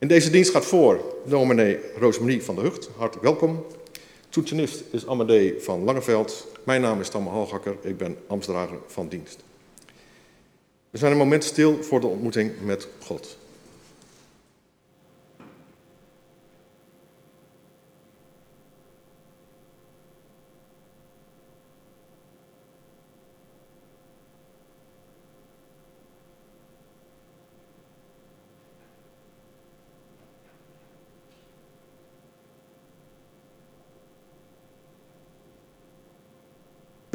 In deze dienst gaat voor dominee Roosmarie van der Hucht. Hartelijk welkom. Toetsenist is Amadee van Langeveld. Mijn naam is Tamme Halgakker. Ik ben ambtsdrager van dienst. We zijn een moment stil voor de ontmoeting met God.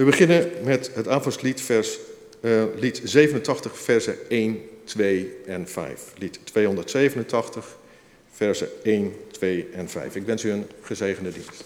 We beginnen met het aanvangslied, vers, uh, lied 87, versen 1, 2 en 5. Lied 287, versen 1, 2 en 5. Ik wens u een gezegende dienst.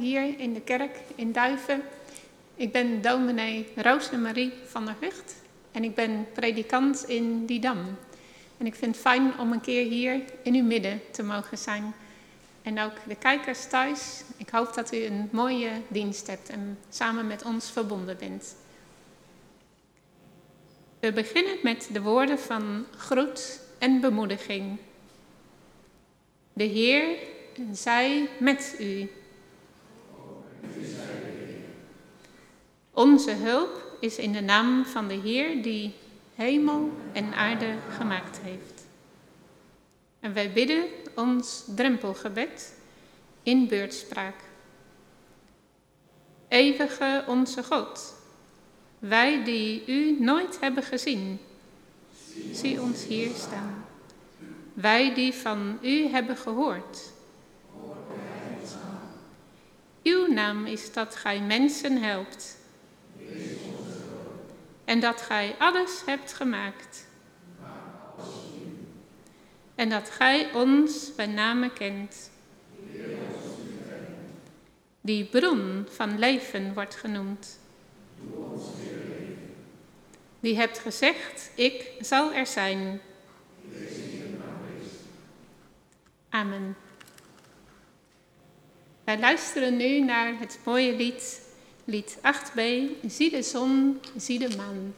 Hier in de kerk in Duiven. Ik ben dominee Marie van der Hucht en ik ben predikant in Didam. En ik vind het fijn om een keer hier in uw midden te mogen zijn. En ook de kijkers thuis. Ik hoop dat u een mooie dienst hebt en samen met ons verbonden bent. We beginnen met de woorden van groet en bemoediging. De Heer zij met u. Onze hulp is in de naam van de Heer die hemel en aarde gemaakt heeft. En wij bidden ons drempelgebed in beurtspraak. Eeuwige onze God, Wij die u nooit hebben gezien, zie ons hier staan. Wij die van u hebben gehoord. Uw naam is dat gij mensen helpt. En dat gij alles hebt gemaakt. En dat gij ons bij name kent. Die bron van leven wordt genoemd. Die hebt gezegd, ik zal er zijn. Amen. Wij luisteren nu naar het mooie lied, lied 8b, Zie de zon, zie de maan.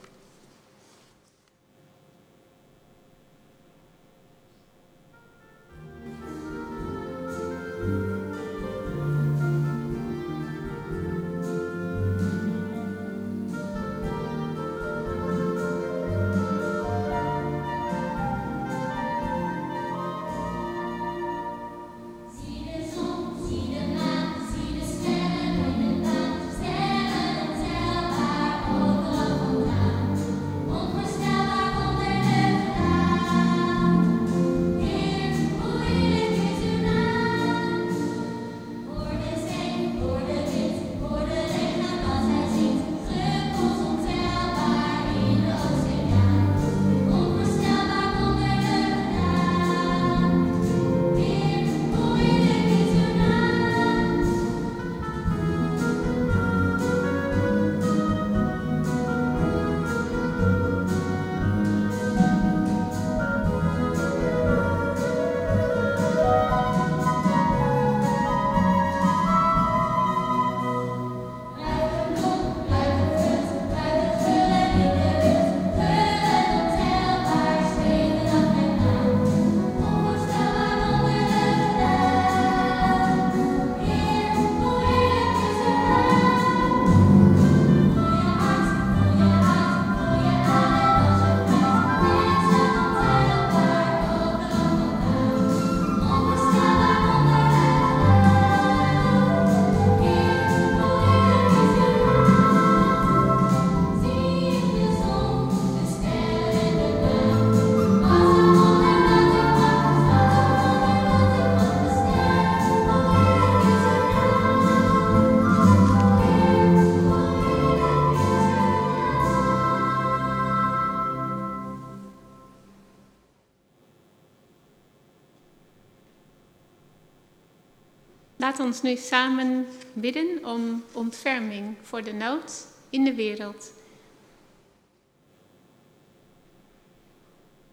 Laat ons nu samen bidden om ontferming voor de nood in de wereld.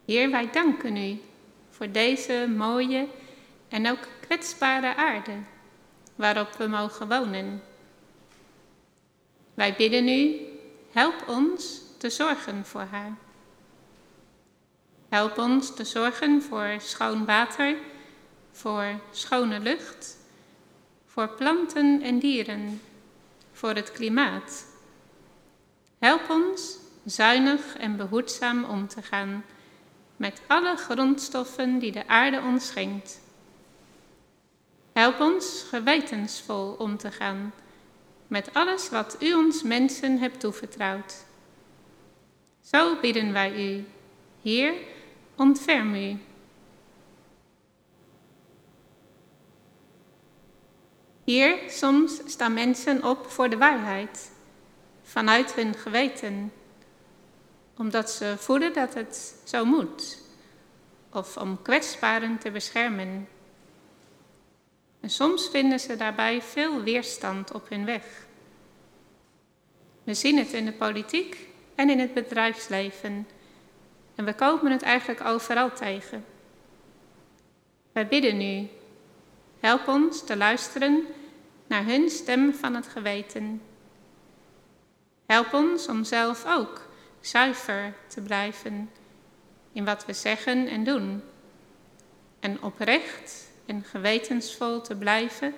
Heer, wij danken u voor deze mooie en ook kwetsbare aarde waarop we mogen wonen. Wij bidden u, help ons te zorgen voor haar. Help ons te zorgen voor schoon water, voor schone lucht voor planten en dieren, voor het klimaat. Help ons zuinig en behoedzaam om te gaan met alle grondstoffen die de aarde ons schenkt. Help ons gewetensvol om te gaan met alles wat u ons mensen hebt toevertrouwd. Zo bidden wij u, Heer, ontferm u. Hier soms staan mensen op voor de waarheid, vanuit hun geweten, omdat ze voelen dat het zo moet, of om kwetsbaren te beschermen. En soms vinden ze daarbij veel weerstand op hun weg. We zien het in de politiek en in het bedrijfsleven. En we komen het eigenlijk overal tegen. Wij bidden nu. Help ons te luisteren naar hun stem van het geweten. Help ons om zelf ook zuiver te blijven in wat we zeggen en doen. En oprecht en gewetensvol te blijven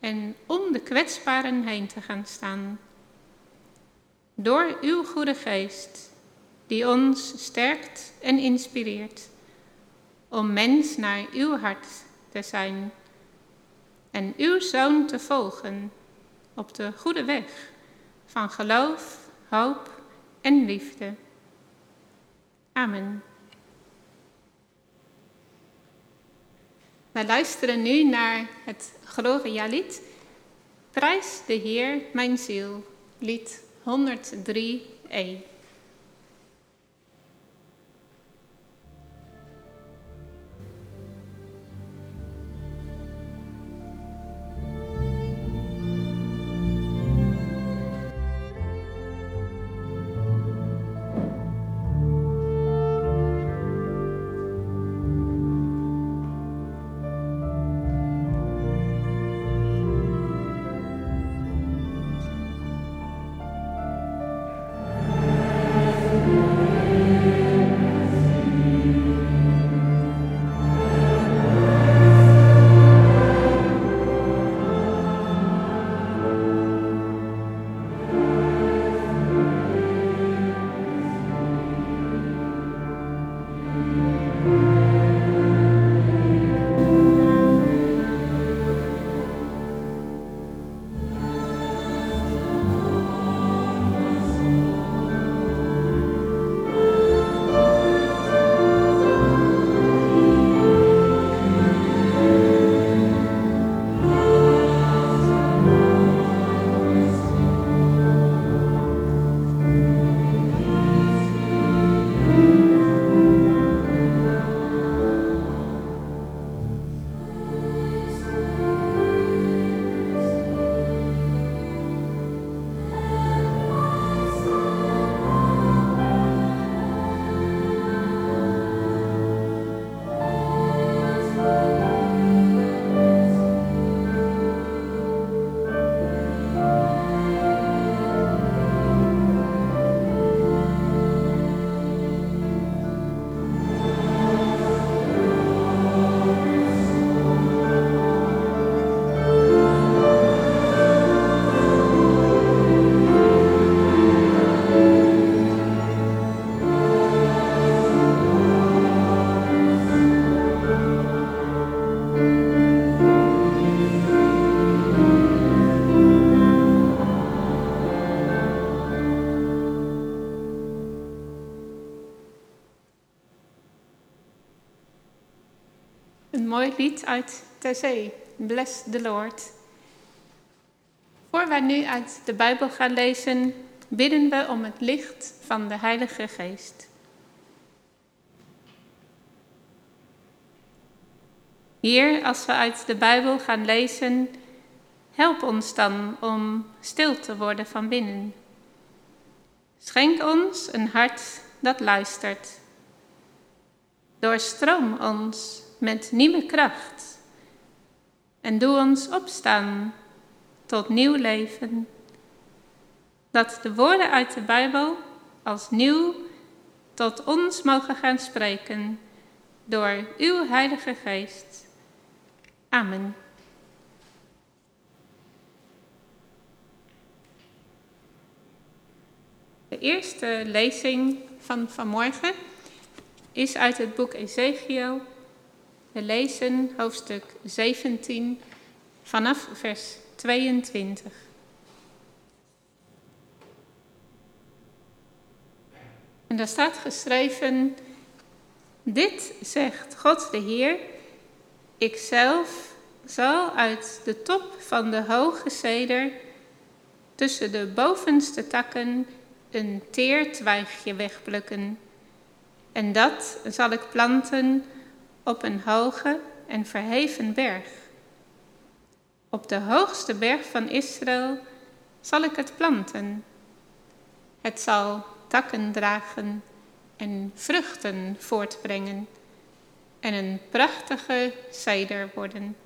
en om de kwetsbaren heen te gaan staan. Door uw goede geest, die ons sterkt en inspireert, om mens naar uw hart te zijn en uw zoon te volgen op de goede weg van geloof, hoop en liefde. Amen. Wij luisteren nu naar het Gloria-lied. Prijs de Heer, mijn ziel, lied 103e. Lied uit Terzee, Bless the Lord. Voor wij nu uit de Bijbel gaan lezen, bidden we om het licht van de Heilige Geest. Hier, als we uit de Bijbel gaan lezen, help ons dan om stil te worden van binnen. Schenk ons een hart dat luistert. Doorstroom ons met nieuwe kracht. En doe ons opstaan tot nieuw leven. Dat de woorden uit de Bijbel als nieuw tot ons mogen gaan spreken door uw Heilige Geest. Amen. De eerste lezing van vanmorgen is uit het boek Ezekiel, lezen hoofdstuk 17 vanaf vers 22. En daar staat geschreven, dit zegt God de Heer, ikzelf zal uit de top van de hoge ceder tussen de bovenste takken een teertwijgje wegplukken. En dat zal ik planten op een hoge en verheven berg. Op de hoogste berg van Israël zal ik het planten. Het zal takken dragen en vruchten voortbrengen en een prachtige ceder worden.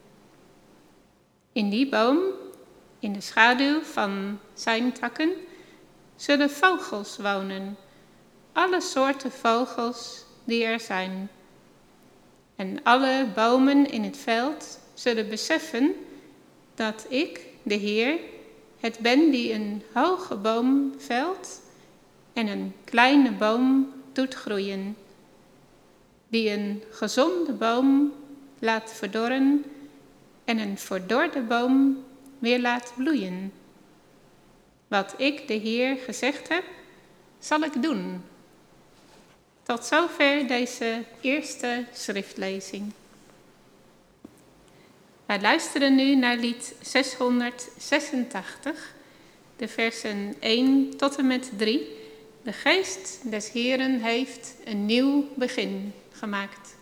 In die boom, in de schaduw van zijn takken, zullen vogels wonen, alle soorten vogels die er zijn. En alle bomen in het veld zullen beseffen dat ik, de Heer, het ben die een hoge boom velt en een kleine boom doet groeien. Die een gezonde boom laat verdorren en een verdorde boom weer laat bloeien. Wat ik, de Heer, gezegd heb, zal ik doen. Tot zover deze eerste schriftlezing. Wij luisteren nu naar lied 686, de versen 1 tot en met 3. De geest des Heren heeft een nieuw begin gemaakt.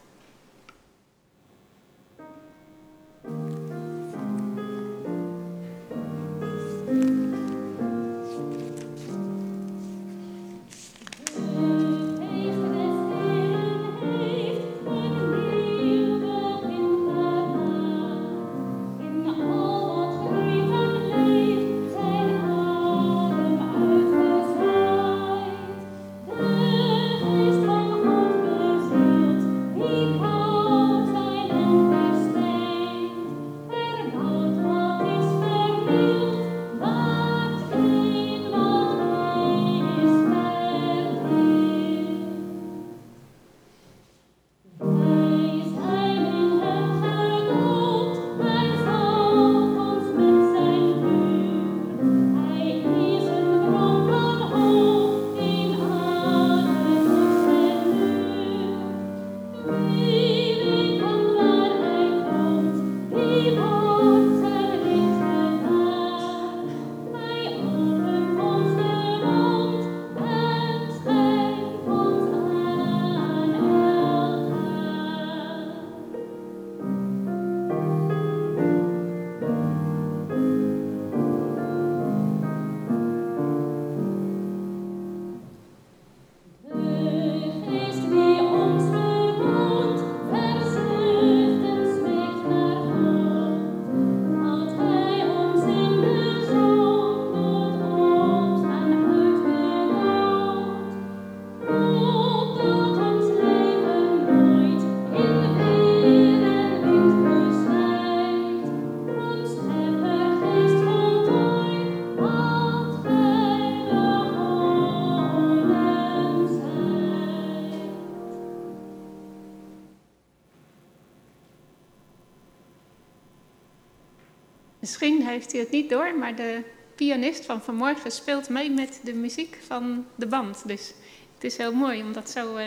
Heeft het niet door, maar de pianist van vanmorgen speelt mee met de muziek van de band. Dus het is heel mooi om dat zo uh,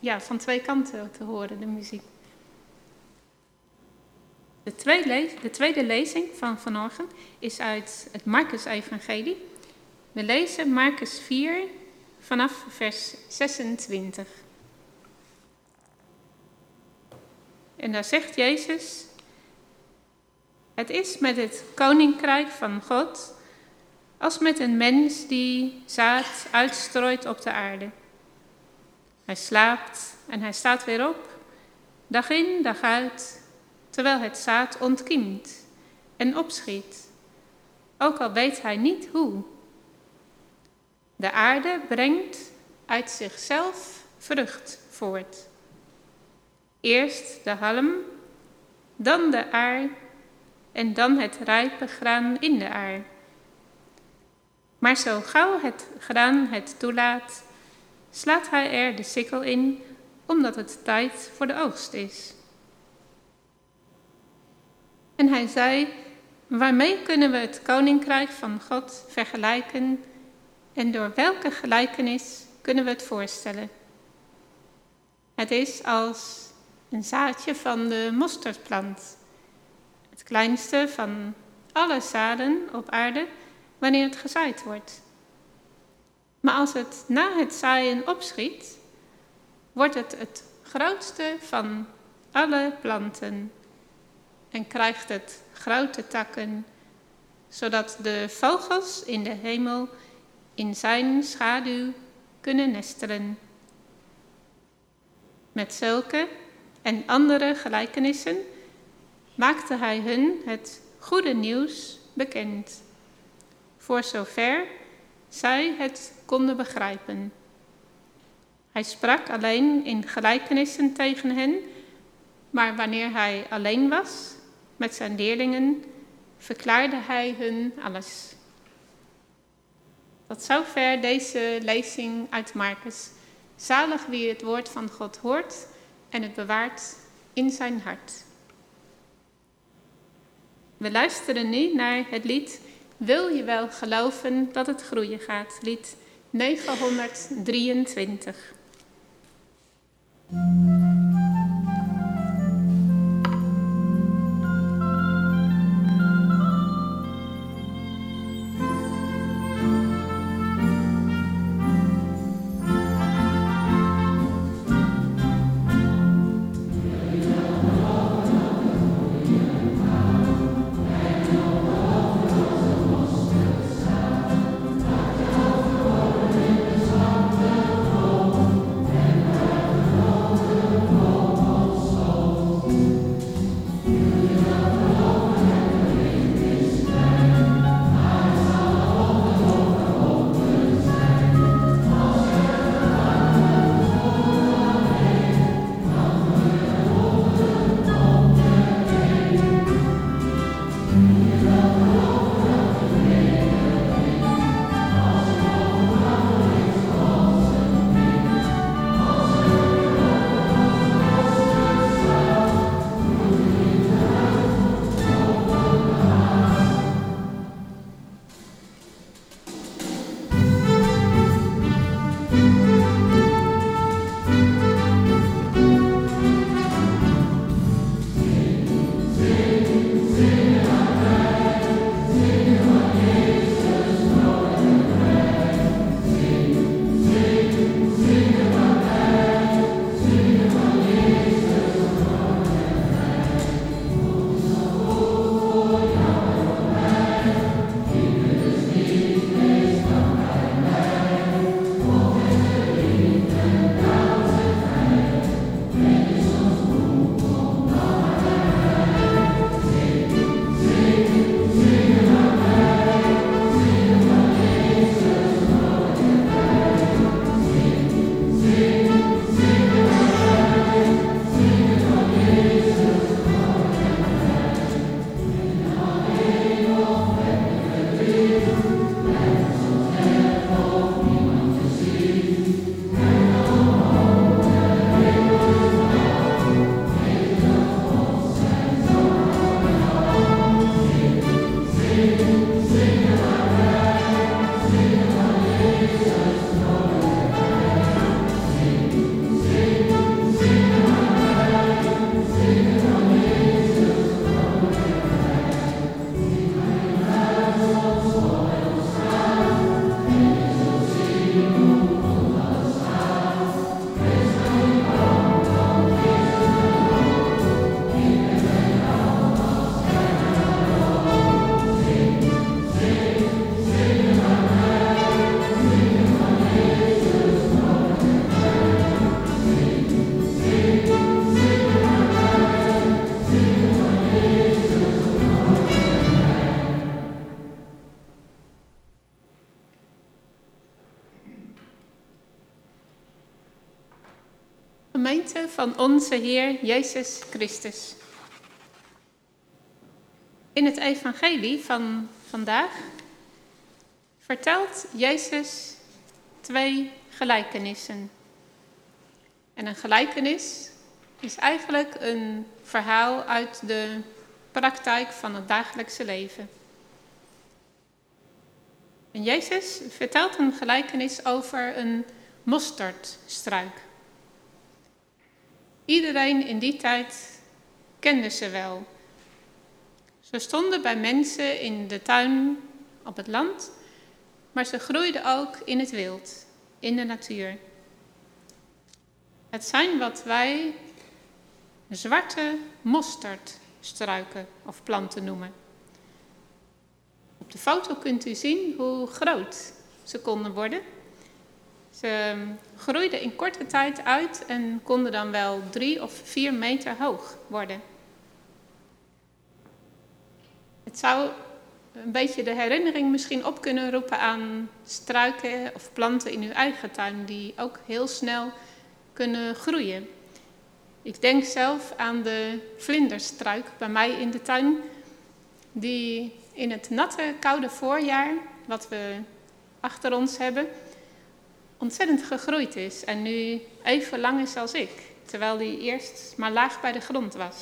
ja, van twee kanten te horen, de muziek. De tweede, de tweede lezing van vanmorgen is uit het Marcus-evangelie. We lezen Marcus 4 vanaf vers 26. En daar zegt Jezus, het is met het koninkrijk van God als met een mens die zaad uitstrooit op de aarde. Hij slaapt en hij staat weer op, dag in, dag uit, terwijl het zaad ontkiemt en opschiet, ook al weet hij niet hoe. De aarde brengt uit zichzelf vrucht voort. Eerst de halm, dan de aard en dan het rijpe graan in de aar. Maar zo gauw het graan het toelaat, slaat hij er de sikkel in, omdat het tijd voor de oogst is. En hij zei, waarmee kunnen we het koninkrijk van God vergelijken en door welke gelijkenis kunnen we het voorstellen? Het is als een zaadje van de mosterdplant kleinste van alle zaden op aarde wanneer het gezaaid wordt. Maar als het na het zaaien opschiet, wordt het het grootste van alle planten en krijgt het grote takken, zodat de vogels in de hemel in zijn schaduw kunnen nestelen. Met zulke en andere gelijkenissen maakte hij hun het goede nieuws bekend, voor zover zij het konden begrijpen. Hij sprak alleen in gelijkenissen tegen hen, maar wanneer hij alleen was met zijn leerlingen, verklaarde hij hun alles. Tot zover deze lezing uit Marcus. Zalig wie het woord van God hoort en het bewaart in zijn hart. We luisteren nu naar het lied Wil je wel geloven dat het groeien gaat? Lied 923. Van onze Heer Jezus Christus. In het evangelie van vandaag vertelt Jezus twee gelijkenissen. En een gelijkenis is eigenlijk een verhaal uit de praktijk van het dagelijkse leven. En Jezus vertelt een gelijkenis over een mosterdstruik. Iedereen in die tijd kende ze wel. Ze stonden bij mensen in de tuin op het land, maar ze groeiden ook in het wild, in de natuur. Het zijn wat wij zwarte mosterdstruiken of planten noemen. Op de foto kunt u zien hoe groot ze konden worden. Ze ehm, groeiden in korte tijd uit en konden dan wel drie of vier meter hoog worden. Het zou een beetje de herinnering misschien op kunnen roepen aan struiken of planten in uw eigen tuin, die ook heel snel kunnen groeien. Ik denk zelf aan de vlinderstruik bij mij in de tuin, die in het natte, koude voorjaar, wat we achter ons hebben, ontzettend gegroeid is en nu even lang is als ik, terwijl hij eerst maar laag bij de grond was.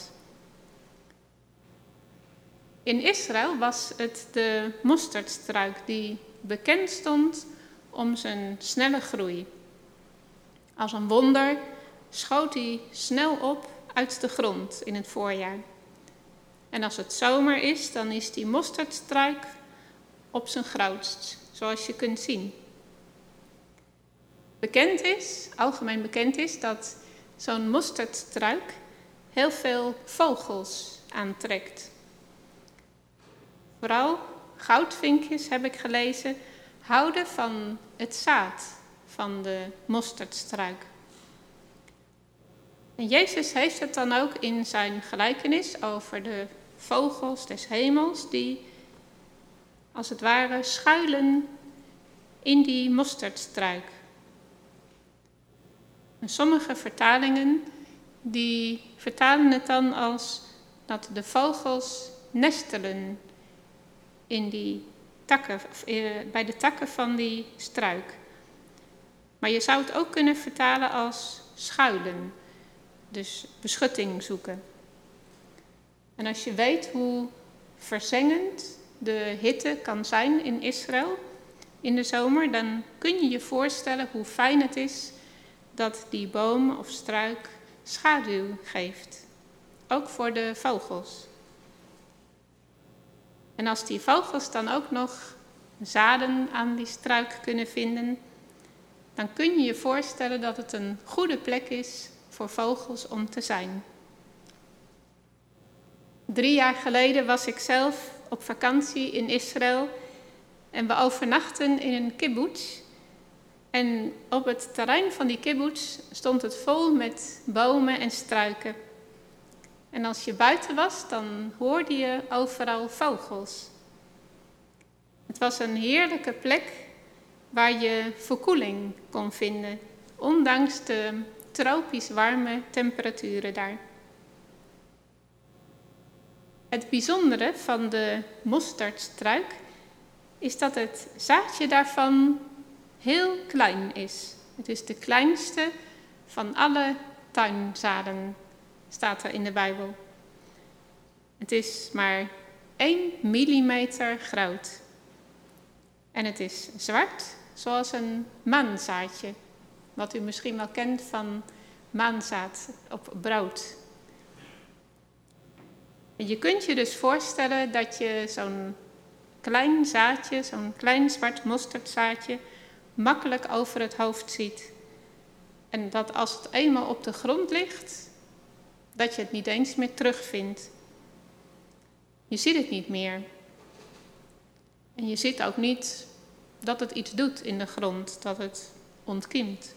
In Israël was het de mosterdstruik die bekend stond om zijn snelle groei. Als een wonder schoot hij snel op uit de grond in het voorjaar. En als het zomer is, dan is die mosterdstruik op zijn grootst, zoals je kunt zien. Bekend is, algemeen bekend is, dat zo'n mosterdstruik heel veel vogels aantrekt. Vooral goudvinkjes, heb ik gelezen, houden van het zaad van de mosterdstruik. En Jezus heeft het dan ook in zijn gelijkenis over de vogels des hemels die als het ware schuilen in die mosterdstruik. En sommige vertalingen die vertalen het dan als dat de vogels nestelen in die takken, eh, bij de takken van die struik. Maar je zou het ook kunnen vertalen als schuilen, dus beschutting zoeken. En als je weet hoe verzengend de hitte kan zijn in Israël in de zomer, dan kun je je voorstellen hoe fijn het is dat die boom of struik schaduw geeft. Ook voor de vogels. En als die vogels dan ook nog zaden aan die struik kunnen vinden, dan kun je je voorstellen dat het een goede plek is voor vogels om te zijn. Drie jaar geleden was ik zelf op vakantie in Israël en we overnachten in een kibbutz. En op het terrein van die kibbutz stond het vol met bomen en struiken. En als je buiten was, dan hoorde je overal vogels. Het was een heerlijke plek waar je verkoeling kon vinden, ondanks de tropisch warme temperaturen daar. Het bijzondere van de mosterdstruik is dat het zaadje daarvan heel klein is. Het is de kleinste van alle tuinzaden, staat er in de Bijbel. Het is maar 1 millimeter groot. En het is zwart, zoals een maanzaadje. Wat u misschien wel kent van maanzaad op brood. Je kunt je dus voorstellen dat je zo'n klein zaadje, zo'n klein zwart mosterdzaadje, makkelijk over het hoofd ziet. En dat als het eenmaal op de grond ligt, dat je het niet eens meer terugvindt. Je ziet het niet meer. En je ziet ook niet dat het iets doet in de grond, dat het ontkiemt.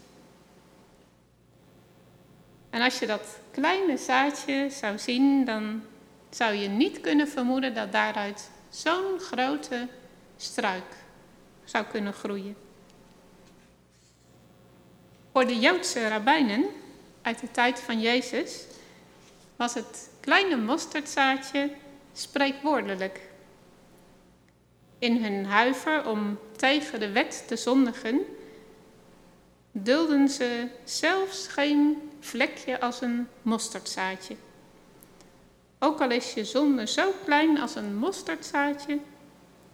En als je dat kleine zaadje zou zien, dan zou je niet kunnen vermoeden dat daaruit zo'n grote struik zou kunnen groeien. Voor de Joodse rabbijnen uit de tijd van Jezus was het kleine mosterdzaadje spreekwoordelijk. In hun huiver om tegen de wet te zondigen, dulden ze zelfs geen vlekje als een mosterdzaadje. Ook al is je zonde zo klein als een mosterdzaadje,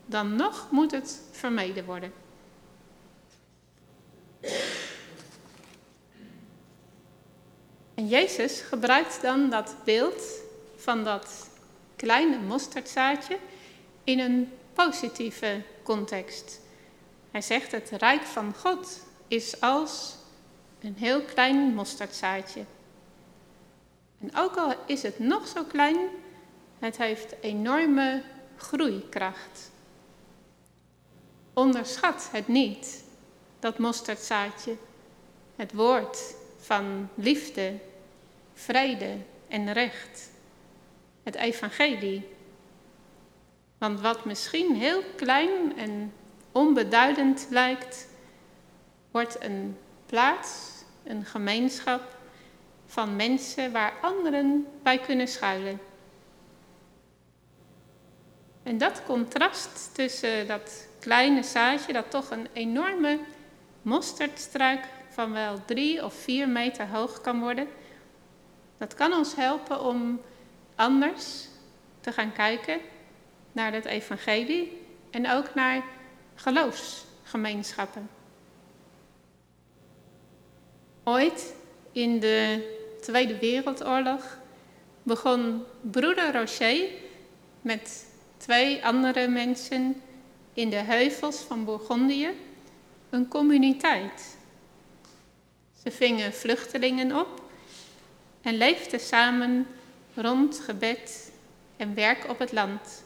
dan nog moet het vermeden worden. En Jezus gebruikt dan dat beeld van dat kleine mosterdzaadje in een positieve context. Hij zegt het rijk van God is als een heel klein mosterdzaadje. En ook al is het nog zo klein, het heeft enorme groeikracht. Onderschat het niet, dat mosterdzaadje, het woord van liefde, vrede en recht, het evangelie. Want wat misschien heel klein en onbeduidend lijkt, wordt een plaats, een gemeenschap van mensen waar anderen bij kunnen schuilen. En dat contrast tussen dat kleine zaadje, dat toch een enorme mosterdstruik van wel drie of vier meter hoog kan worden, dat kan ons helpen om anders te gaan kijken naar het evangelie en ook naar geloofsgemeenschappen. Ooit in de Tweede Wereldoorlog begon broeder Rocher met twee andere mensen in de heuvels van Bourgondië een communiteit. Ze vingen vluchtelingen op en leefden samen rond gebed en werk op het land.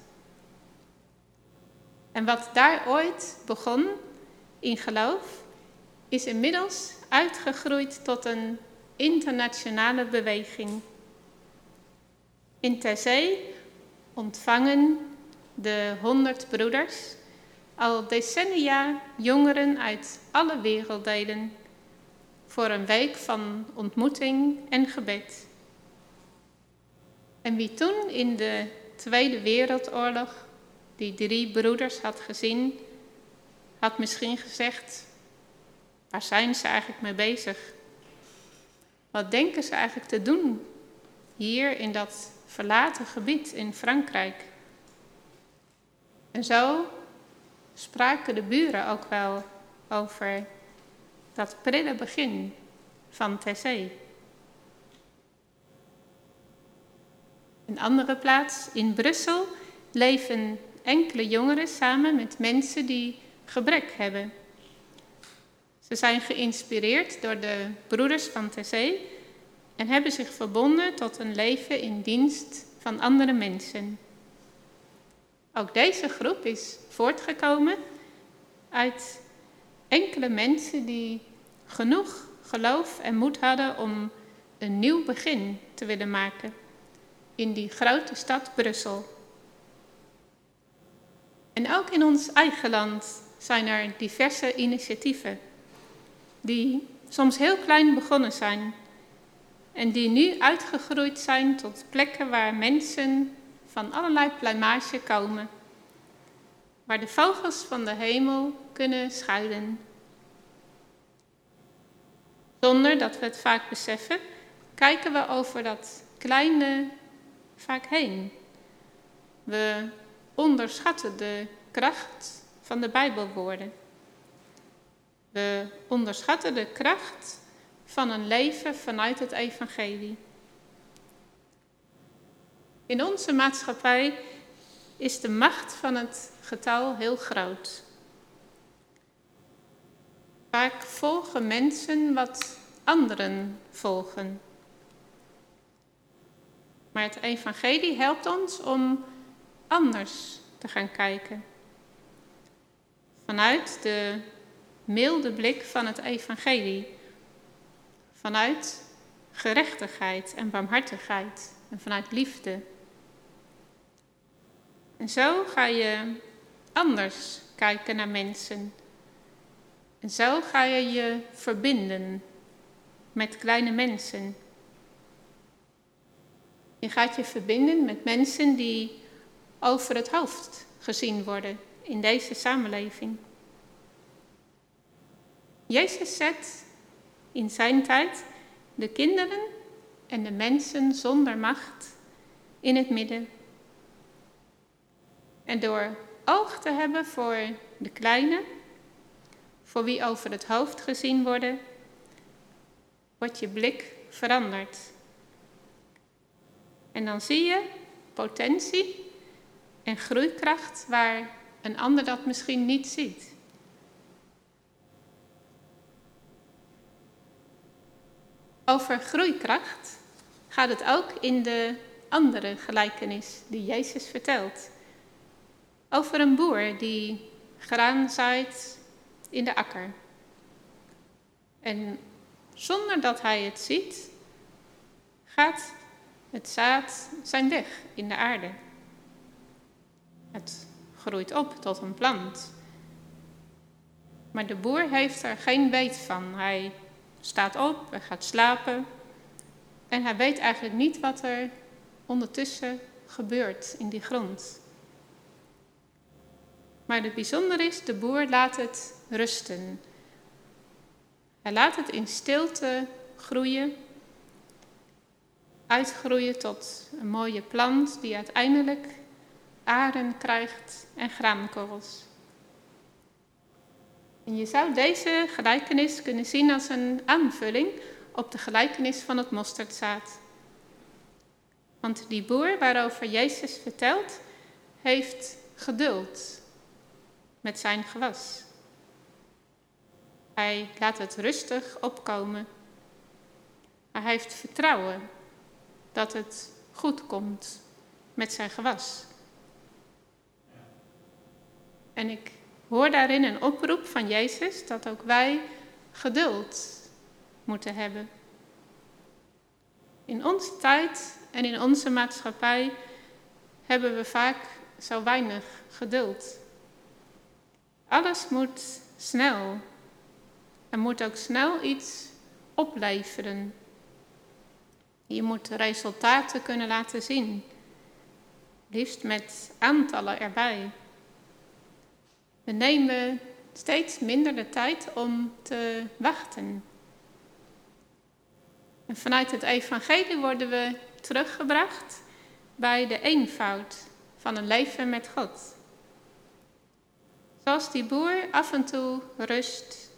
En wat daar ooit begon in geloof, is inmiddels uitgegroeid tot een internationale beweging. In Terzee ontvangen de honderd broeders al decennia jongeren uit alle werelddelen voor een week van ontmoeting en gebed. En wie toen in de Tweede Wereldoorlog die drie broeders had gezien, had misschien gezegd: waar zijn ze eigenlijk mee bezig? Wat denken ze eigenlijk te doen hier in dat verlaten gebied in Frankrijk? En zo spraken de buren ook wel over dat prille begin van Tessé. Een andere plaats, in Brussel, leven enkele jongeren samen met mensen die gebrek hebben. Ze zijn geïnspireerd door de broeders van Tessé en hebben zich verbonden tot een leven in dienst van andere mensen. Ook deze groep is voortgekomen uit enkele mensen die genoeg geloof en moed hadden om een nieuw begin te willen maken in die grote stad Brussel. En ook in ons eigen land zijn er diverse initiatieven die soms heel klein begonnen zijn en die nu uitgegroeid zijn tot plekken waar mensen van allerlei pluimage komen, waar de vogels van de hemel kunnen schuilen. Zonder dat we het vaak beseffen, kijken we over dat kleine vaak heen. We onderschatten de kracht van de Bijbelwoorden. We onderschatten de kracht van een leven vanuit het Evangelie. In onze maatschappij is de macht van het getal heel groot. Vaak volgen mensen wat anderen volgen. Maar het Evangelie helpt ons om anders te gaan kijken. Vanuit de milde blik van het Evangelie. Vanuit gerechtigheid en barmhartigheid en vanuit liefde. En zo ga je anders kijken naar mensen. En zo ga je je verbinden met kleine mensen. Je gaat je verbinden met mensen die over het hoofd gezien worden in deze samenleving. Jezus zet in zijn tijd de kinderen en de mensen zonder macht in het midden. En door oog te hebben voor de kleine, voor wie over het hoofd gezien worden, wordt je blik veranderd. En dan zie je potentie en groeikracht waar een ander dat misschien niet ziet. Over groeikracht gaat het ook in de andere gelijkenis die Jezus vertelt. Over een boer die graan zaait in de akker. En zonder dat hij het ziet, gaat het zaad zijn weg in de aarde. Het groeit op tot een plant. Maar de boer heeft er geen weet van. Hij staat op, hij gaat slapen en hij weet eigenlijk niet wat er ondertussen gebeurt in die grond. Maar het bijzonder is, de boer laat het rusten. Hij laat het in stilte groeien, uitgroeien tot een mooie plant die uiteindelijk aren krijgt en graankorrels. En je zou deze gelijkenis kunnen zien als een aanvulling op de gelijkenis van het mosterdzaad. Want die boer waarover Jezus vertelt, heeft geduld met zijn gewas. Hij laat het rustig opkomen. Hij heeft vertrouwen dat het goed komt met zijn gewas. En ik hoor daarin een oproep van Jezus dat ook wij geduld moeten hebben. In onze tijd en in onze maatschappij hebben we vaak zo weinig geduld. Alles moet snel. Er moet ook snel iets opleveren. Je moet resultaten kunnen laten zien. Liefst met aantallen erbij. We nemen steeds minder de tijd om te wachten. En vanuit het evangelie worden we teruggebracht bij de eenvoud van een leven met God. Zoals die boer af en toe rust,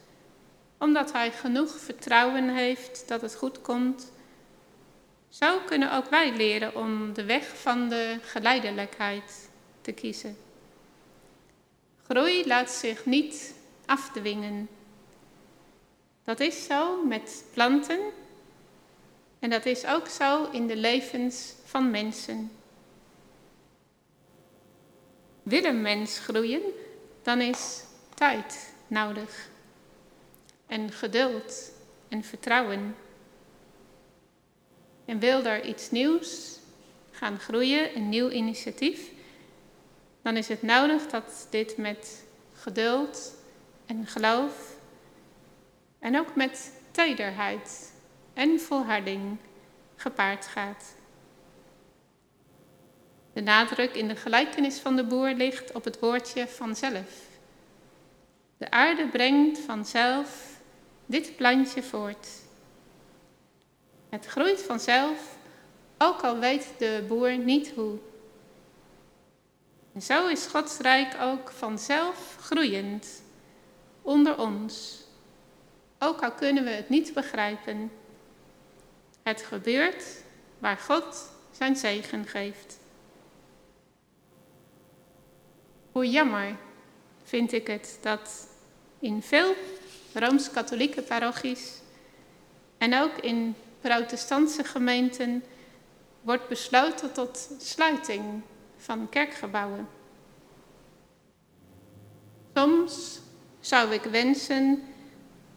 omdat hij genoeg vertrouwen heeft dat het goed komt, zo kunnen ook wij leren om de weg van de geleidelijkheid te kiezen. Groei laat zich niet afdwingen. Dat is zo met planten en dat is ook zo in de levens van mensen. Wil een mens groeien, dan is tijd nodig. En geduld en vertrouwen. En wil er iets nieuws gaan groeien, een nieuw initiatief, dan is het nodig dat dit met geduld en geloof en ook met tederheid en volharding gepaard gaat. De nadruk in de gelijkenis van de boer ligt op het woordje vanzelf. De aarde brengt vanzelf dit plantje voort. Het groeit vanzelf, ook al weet de boer niet hoe. En zo is Gods rijk ook vanzelf groeiend onder ons, ook al kunnen we het niet begrijpen. Het gebeurt waar God zijn zegen geeft. Hoe jammer vind ik het dat in veel rooms-katholieke parochies en ook in protestantse gemeenten wordt besloten tot sluiting van kerkgebouwen. Soms zou ik wensen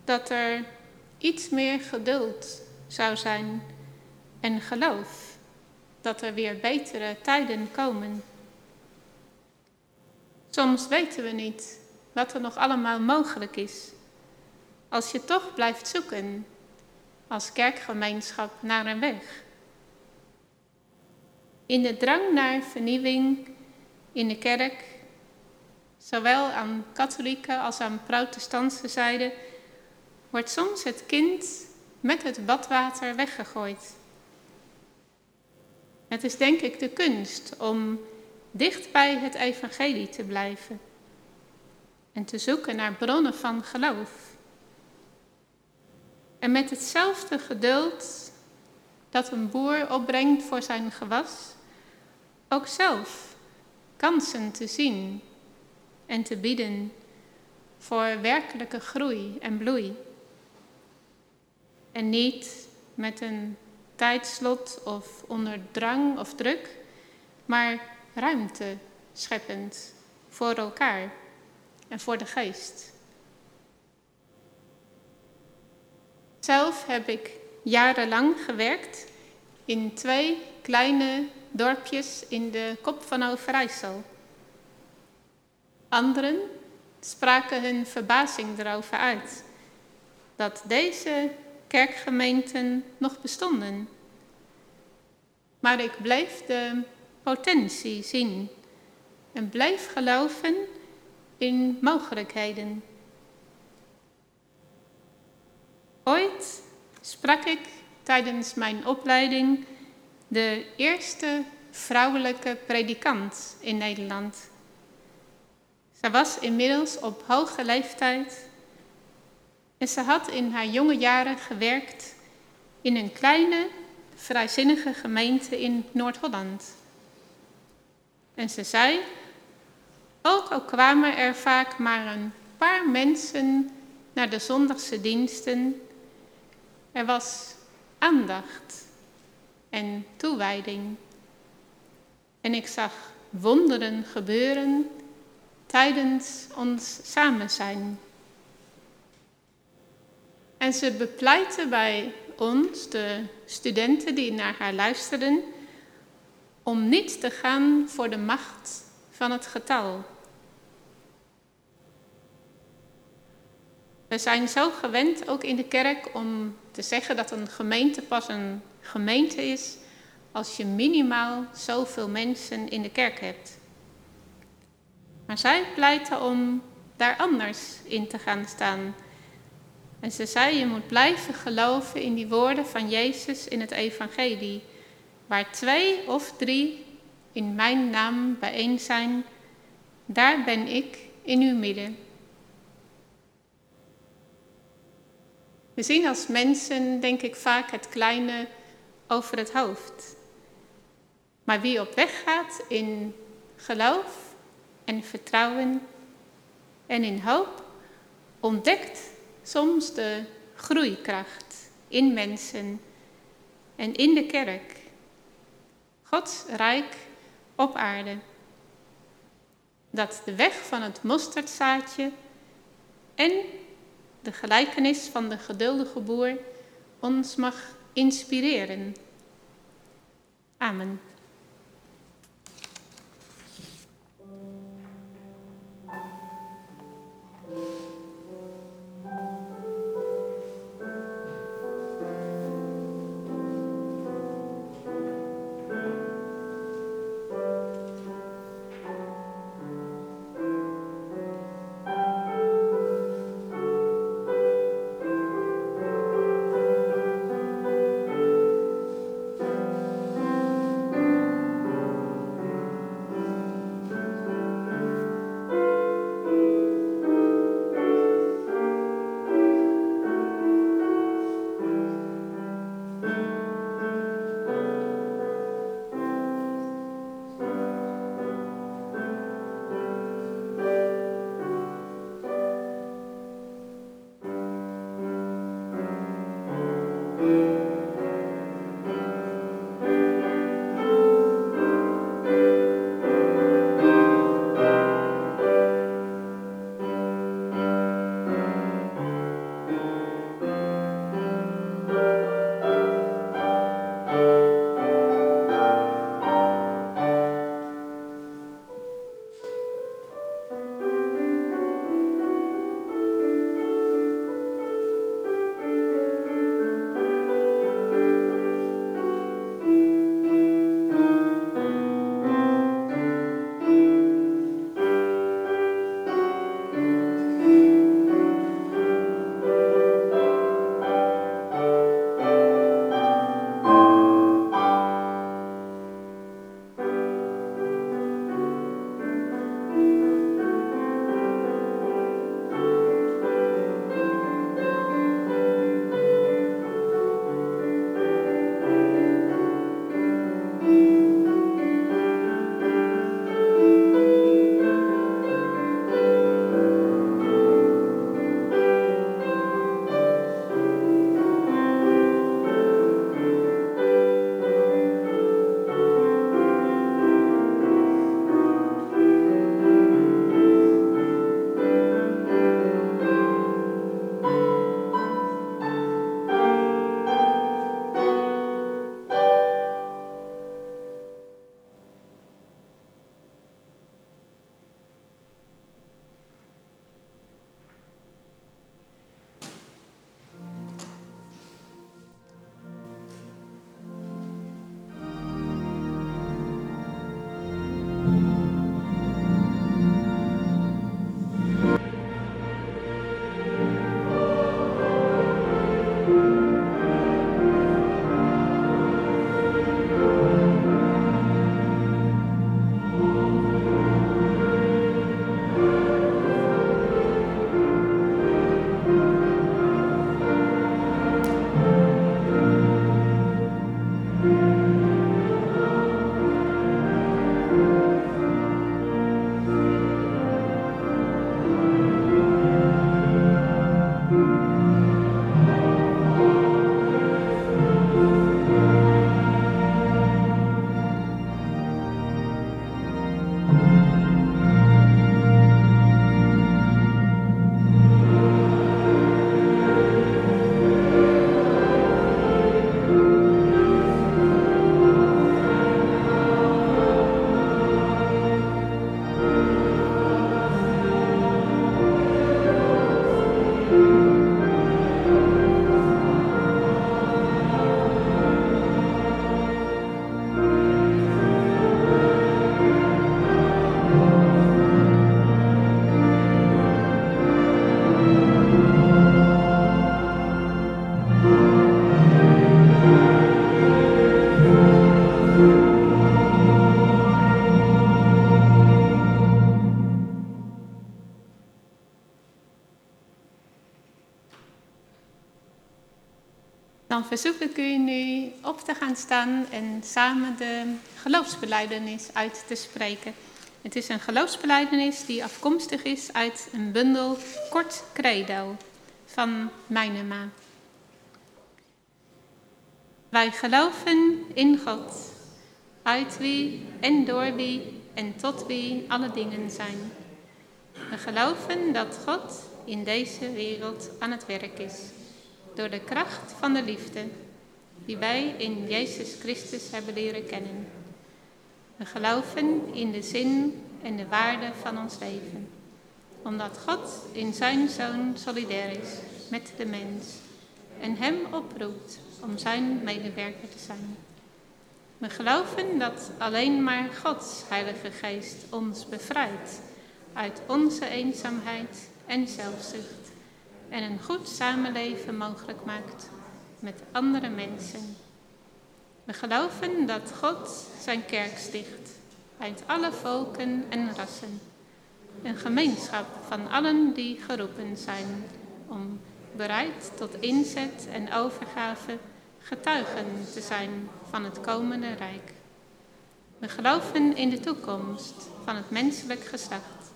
dat er iets meer geduld zou zijn en geloof dat er weer betere tijden komen. Soms weten we niet wat er nog allemaal mogelijk is. Als je toch blijft zoeken als kerkgemeenschap naar een weg. In de drang naar vernieuwing in de kerk, zowel aan katholieke als aan protestantse zijde, wordt soms het kind met het badwater weggegooid. Het is denk ik de kunst om dicht bij het evangelie te blijven en te zoeken naar bronnen van geloof. En met hetzelfde geduld dat een boer opbrengt voor zijn gewas, ook zelf kansen te zien en te bieden voor werkelijke groei en bloei. En niet met een tijdslot of onder drang of druk, maar ruimte scheppend voor elkaar en voor de geest. Zelf heb ik jarenlang gewerkt in twee kleine dorpjes in de kop van Overijssel. Anderen spraken hun verbazing erover uit dat deze kerkgemeenten nog bestonden. Maar ik bleef de potentie zien en bleef geloven in mogelijkheden. Ooit sprak ik tijdens mijn opleiding de eerste vrouwelijke predikant in Nederland. Zij was inmiddels op hoge leeftijd en ze had in haar jonge jaren gewerkt in een kleine, vrijzinnige gemeente in Noord-Holland. En ze zei, ook al kwamen er vaak maar een paar mensen naar de zondagse diensten, er was aandacht en toewijding. En ik zag wonderen gebeuren tijdens ons samen zijn. En ze bepleitte bij ons, de studenten die naar haar luisterden, om niet te gaan voor de macht van het getal. We zijn zo gewend, ook in de kerk, om te zeggen dat een gemeente pas een gemeente is als je minimaal zoveel mensen in de kerk hebt. Maar zij pleitte om daar anders in te gaan staan. En ze zei, je moet blijven geloven in die woorden van Jezus in het evangelie. Waar twee of drie in mijn naam bijeen zijn, daar ben ik in uw midden. We zien als mensen, denk ik, vaak het kleine over het hoofd. Maar wie op weg gaat in geloof en vertrouwen en in hoop, ontdekt soms de groeikracht in mensen en in de kerk. Gods rijk op aarde. Dat de weg van het mosterdzaadje en de gelijkenis van de geduldige boer ons mag inspireren. Amen. Dan verzoek ik u nu op te gaan staan en samen de geloofsbeleidenis uit te spreken. Het is een geloofsbeleidenis die afkomstig is uit een bundel Kort Credo van Mijnema. Wij geloven in God, uit wie en door wie en tot wie alle dingen zijn. We geloven dat God in deze wereld aan het werk is, door de kracht van de liefde die wij in Jezus Christus hebben leren kennen. We geloven in de zin en de waarde van ons leven, omdat God in zijn Zoon solidair is met de mens en hem oproept om zijn medewerker te zijn. We geloven dat alleen maar Gods Heilige Geest ons bevrijdt uit onze eenzaamheid en zelfzucht en een goed samenleven mogelijk maakt met andere mensen. We geloven dat God zijn kerk sticht uit alle volken en rassen. Een gemeenschap van allen die geroepen zijn om bereid tot inzet en overgave getuigen te zijn van het komende rijk. We geloven in de toekomst van het menselijk geslacht,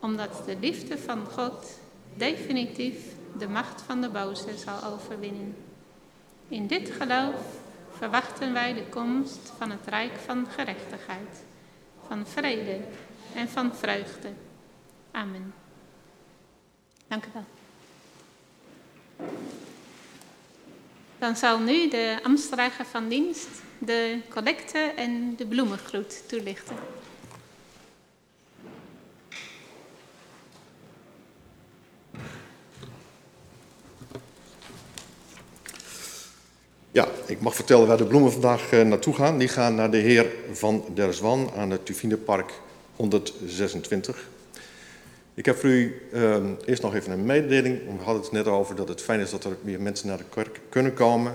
omdat de liefde van God definitief de macht van de boze zal overwinnen. In dit geloof verwachten wij de komst van het rijk van gerechtigheid, van vrede en van vreugde. Amen. Dank u wel. Dan zal nu de ambtsdrager van dienst de collecte en de bloemengroet toelichten. Ja, ik mag vertellen waar de bloemen vandaag eh, naartoe gaan. Die gaan naar de heer Van der Zwan aan het Tuvinepark 126. Ik heb voor u uh, eerst nog even een mededeling. We hadden het net over dat het fijn is dat er meer mensen naar de kerk kunnen komen.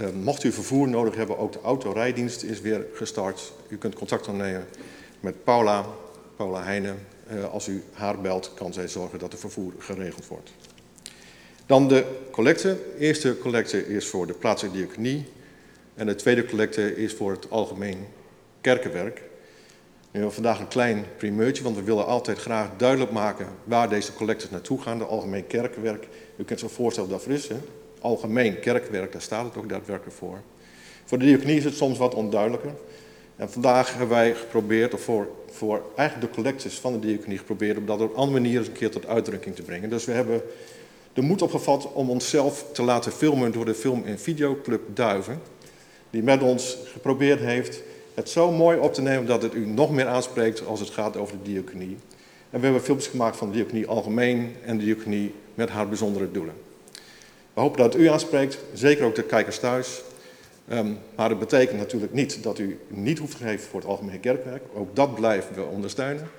Uh, mocht u vervoer nodig hebben, ook de autorijdienst is weer gestart. U kunt contact opnemen met Paula, Paula Heijnen. Uh, als u haar belt, kan zij zorgen dat er vervoer geregeld wordt. Dan de collecte. De eerste collecte is voor de plaatselijke diaconie. En de tweede collecte is voor het algemeen kerkenwerk. We hebben vandaag een klein primeurtje, want we willen altijd graag duidelijk maken waar deze collecties naartoe gaan. De algemeen kerkenwerk. U kunt zich voorstellen dat voor is. Hè? Algemeen kerkwerk, daar staat het ook daadwerkelijk voor. Voor de diaconie is het soms wat onduidelijker. En vandaag hebben wij geprobeerd, of voor, voor eigenlijk de collecties van de diaconie geprobeerd, om dat op andere manier eens een keer tot uitdrukking te brengen. Dus we hebben de moed opgevat om onszelf te laten filmen door de film- en videoclub Duiven. Die met ons geprobeerd heeft het zo mooi op te nemen dat het u nog meer aanspreekt als het gaat over de diaconie. En we hebben filmpjes gemaakt van de diaconie algemeen en de diaconie met haar bijzondere doelen. We hopen dat het u aanspreekt, zeker ook de kijkers thuis. Um, maar dat betekent natuurlijk niet dat u niet hoeft te geven voor het algemene kerkwerk. Ook dat blijven we ondersteunen.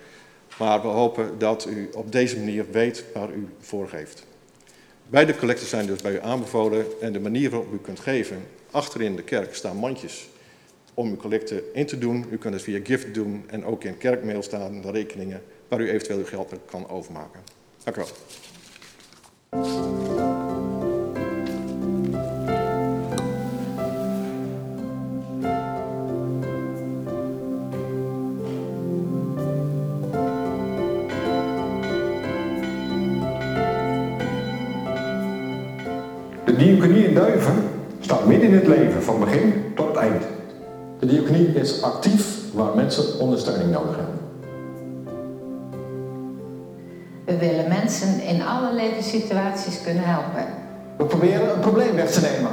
Maar we hopen dat u op deze manier weet waar u voor geeft. Beide collecten zijn dus bij u aanbevolen en de manier waarop u kunt geven. Achterin de kerk staan mandjes om uw collecte in te doen. U kunt het via gift doen en ook in kerkmail staan de rekeningen waar u eventueel uw geld kan overmaken. Dank u wel. Staat midden in het leven, van begin tot het eind. De diaconie is actief waar mensen ondersteuning nodig hebben. We willen mensen in alle levenssituaties kunnen helpen. We proberen een probleem weg te nemen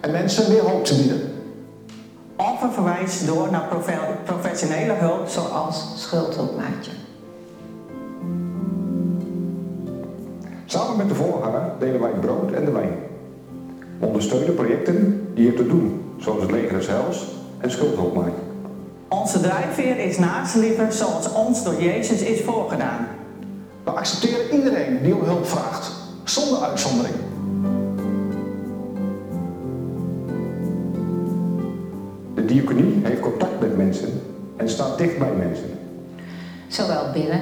en mensen weer hoop te bieden. Of een verwijs door naar professionele hulp zoals schuldhulpmaatje. Samen met de voorganger delen wij het brood en de wijn. Ondersteunen projecten die er te doen, zoals het leger des Heils en schuldhulpmaatje. Onze drijfveer is naastliefde zoals ons door Jezus is voorgedaan. We accepteren iedereen die om hulp vraagt, zonder uitzondering. De diaconie heeft contact met mensen en staat dicht bij mensen. Zowel binnen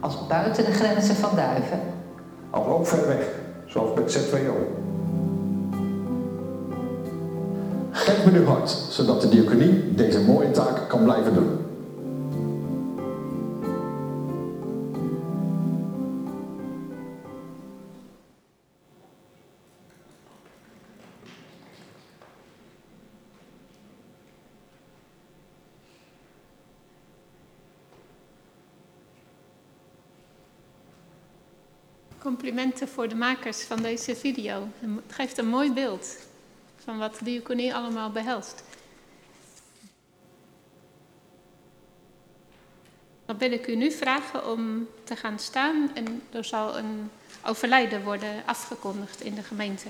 als buiten de grenzen van Duiven. Al ook ver weg, zoals met ZWO. Geef me uw hart, zodat de diaconie deze mooie taak kan blijven doen. Complimenten voor de makers van deze video. Het geeft een mooi beeld van wat diaconie allemaal behelst. Dan wil ik u nu vragen om te gaan staan en er zal een overlijden worden afgekondigd in de gemeente.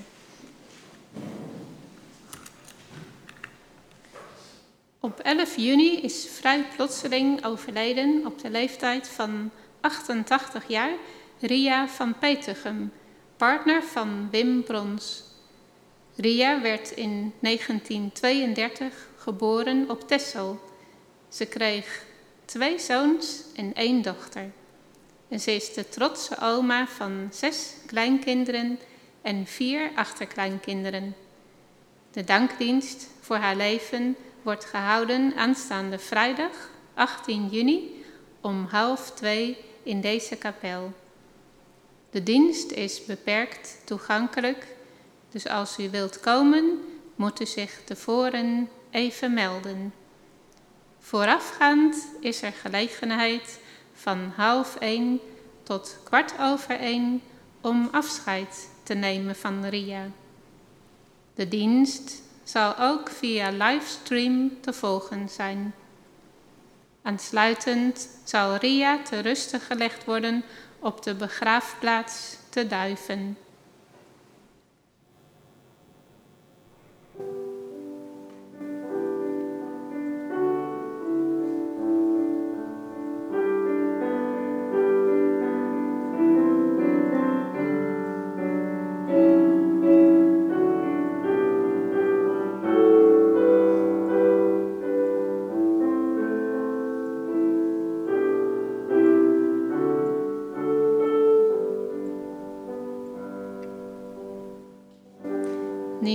Op 11 juni is vrij plotseling overleden op de leeftijd van 88 jaar Ria van Petegem, partner van Wim Brons. Ria werd in 1932 geboren op Texel. Ze kreeg twee zoons en één dochter. En ze is de trotse oma van zes kleinkinderen en vier achterkleinkinderen. De dankdienst voor haar leven wordt gehouden aanstaande vrijdag 18 juni om half twee in deze kapel. De dienst is beperkt toegankelijk, dus als u wilt komen, moet u zich tevoren even melden. Voorafgaand is er gelegenheid van half één tot kwart over één om afscheid te nemen van Ria. De dienst zal ook via livestream te volgen zijn. Aansluitend zal Ria te rusten gelegd worden op de begraafplaats te duiven.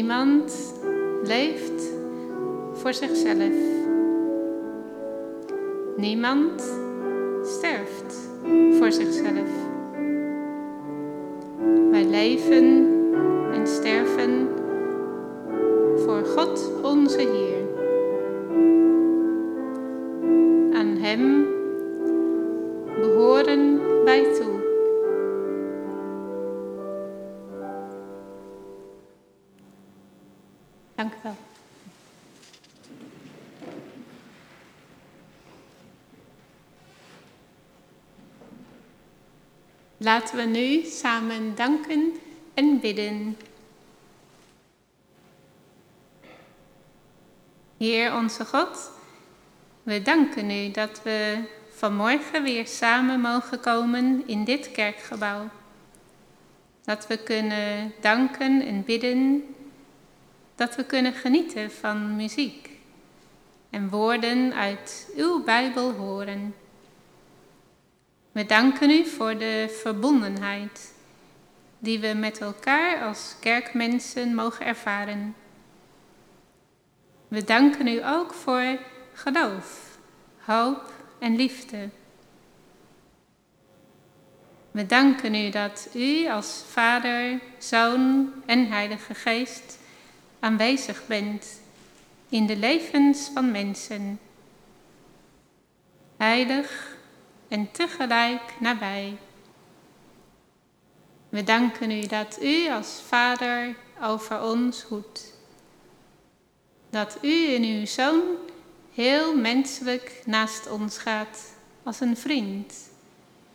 Niemand leeft voor zichzelf. Niemand sterft voor zichzelf. Wij leven en sterven voor God onze Heer. Laten we nu samen danken en bidden. Heer onze God, we danken u dat we vanmorgen weer samen mogen komen in dit kerkgebouw. Dat we kunnen danken en bidden dat we kunnen genieten van muziek en woorden uit uw Bijbel horen. We danken u voor de verbondenheid die we met elkaar als kerkmensen mogen ervaren. We danken u ook voor geloof, hoop en liefde. We danken u dat u als Vader, Zoon en Heilige Geest aanwezig bent in de levens van mensen. Heilig en tegelijk nabij. We danken u dat u als Vader over ons hoedt. Dat u in uw Zoon heel menselijk naast ons gaat als een vriend,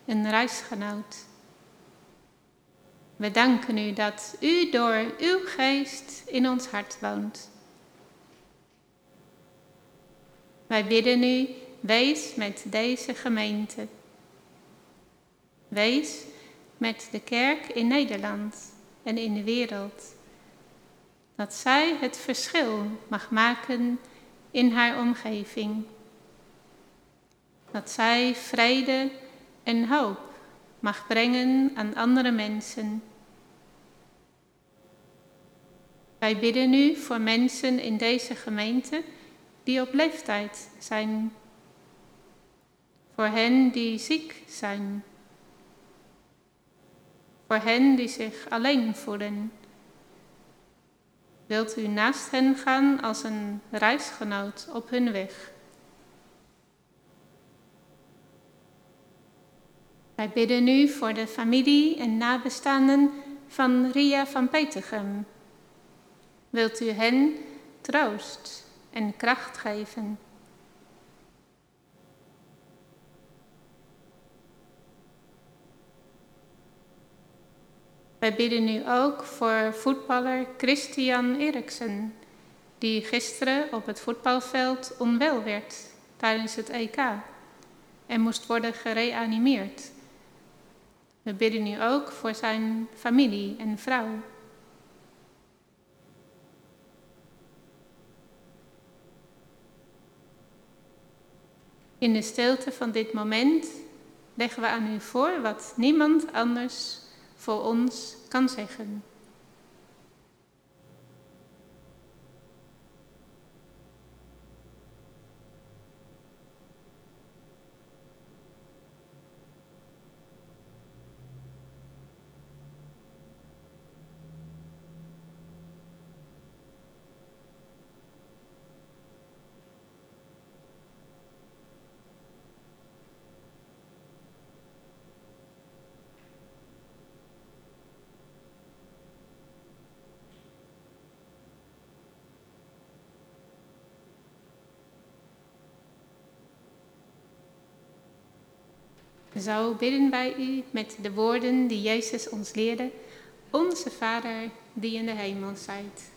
een reisgenoot. We danken u dat u door uw geest in ons hart woont. Wij bidden u, wees met deze gemeente. Wees met de kerk in Nederland en in de wereld. Dat zij het verschil mag maken in haar omgeving. Dat zij vrede en hoop mag brengen aan andere mensen. Wij bidden nu voor mensen in deze gemeente die op leeftijd zijn. Voor hen die ziek zijn. Voor hen die zich alleen voelen. Wilt u naast hen gaan als een reisgenoot op hun weg? Wij bidden nu voor de familie en nabestaanden van Ria van Petergem. Wilt u hen troost en kracht geven? Wij bidden nu ook voor voetballer Christian Eriksen, die gisteren op het voetbalveld onwel werd tijdens het EK en moest worden gereanimeerd. We bidden nu ook voor zijn familie en vrouw. In de stilte van dit moment leggen we aan u voor wat niemand anders voor ons kan zeggen. Zo bidden wij u met de woorden die Jezus ons leerde. Onze Vader die in de hemel zijt.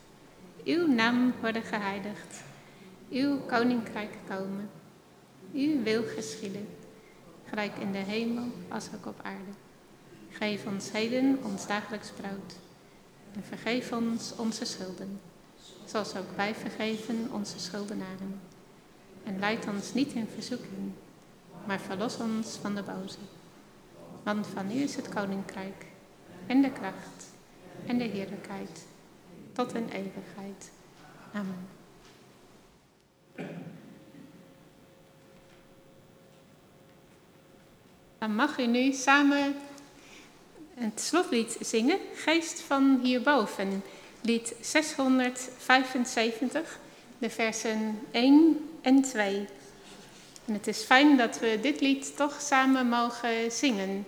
Uw naam worden geheiligd. Uw koninkrijk komen. Uw wil geschieden. Gelijk in de hemel als ook op aarde. Geef ons heden ons dagelijks brood. En vergeef ons onze schulden. Zoals ook wij vergeven onze schuldenaren. En leid ons niet in verzoeking maar verlos ons van de boze. Want van u is het koninkrijk en de kracht en de heerlijkheid tot een eeuwigheid. Amen. Dan mag u nu samen het slotlied zingen, Geest van hierboven, lied 675, de versen 1 en 2. En het is fijn dat we dit lied toch samen mogen zingen.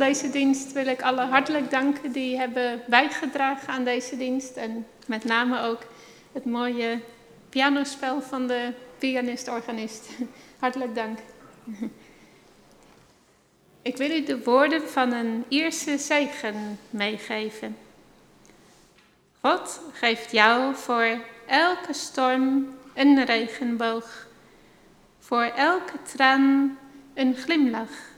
Deze dienst wil ik alle hartelijk danken die hebben bijgedragen aan deze dienst. En met name ook het mooie pianospel van de pianist-organist. Hartelijk dank. Ik wil u de woorden van een Ierse zegen meegeven. God geeft jou voor elke storm een regenboog, voor elke traan een glimlach,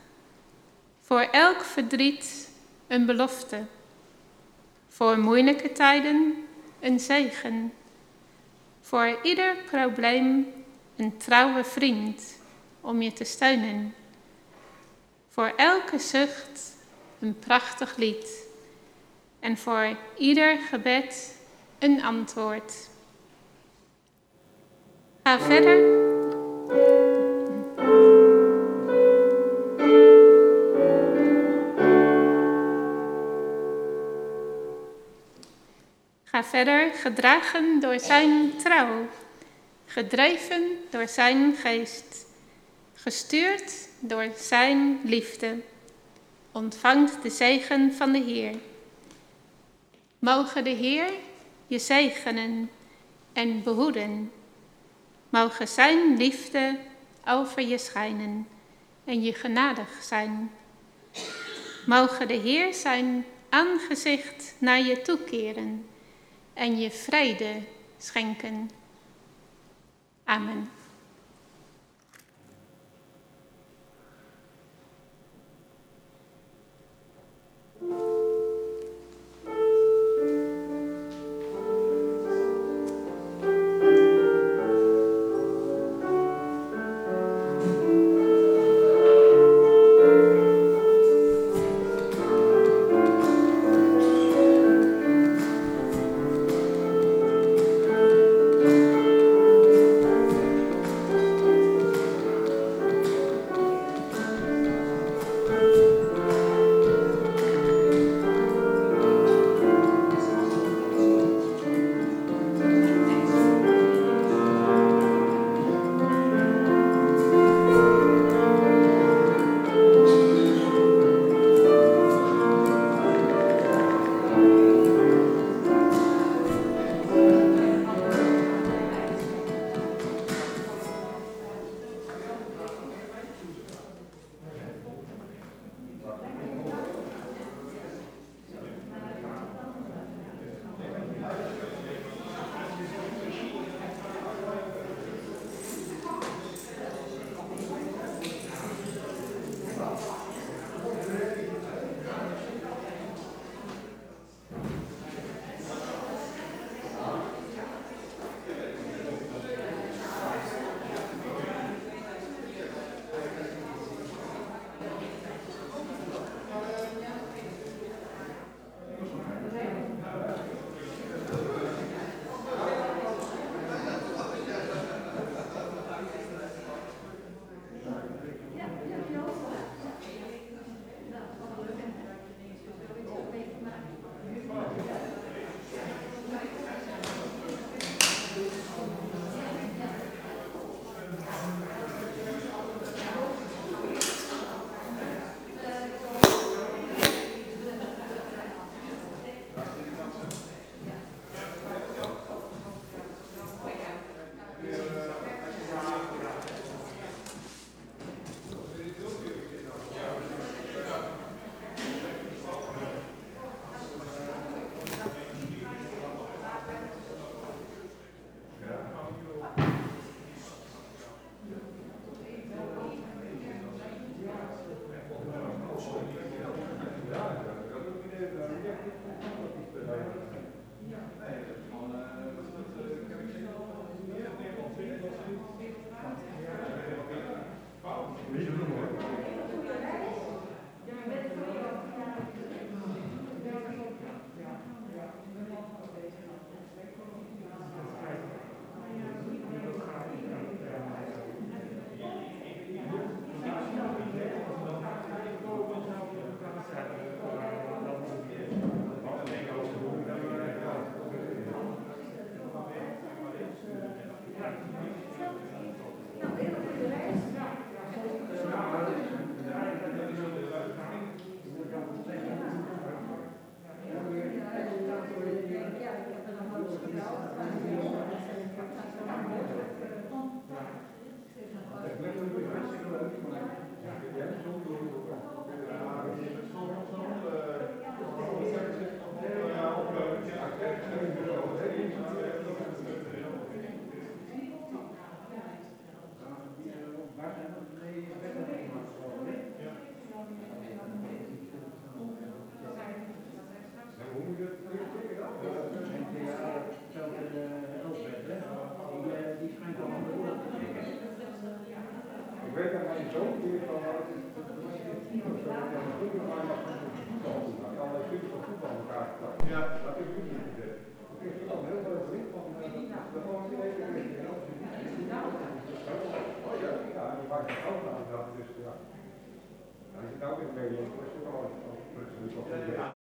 voor elk verdriet een belofte, voor moeilijke tijden een zegen, voor ieder probleem een trouwe vriend om je te steunen, voor elke zucht een prachtig lied en voor ieder gebed een antwoord. Ga verder. Ga verder gedragen door zijn trouw, gedreven door zijn geest, gestuurd door zijn liefde. Ontvangt de zegen van de Heer. Mogen de Heer je zegenen en behoeden. Mogen Zijn liefde over je schijnen en je genadig zijn. Mogen de Heer zijn aangezicht naar je toekeren en je vrede schenken. Amen. Ja, die het ook dat, dus ja. Je nou weer mee is,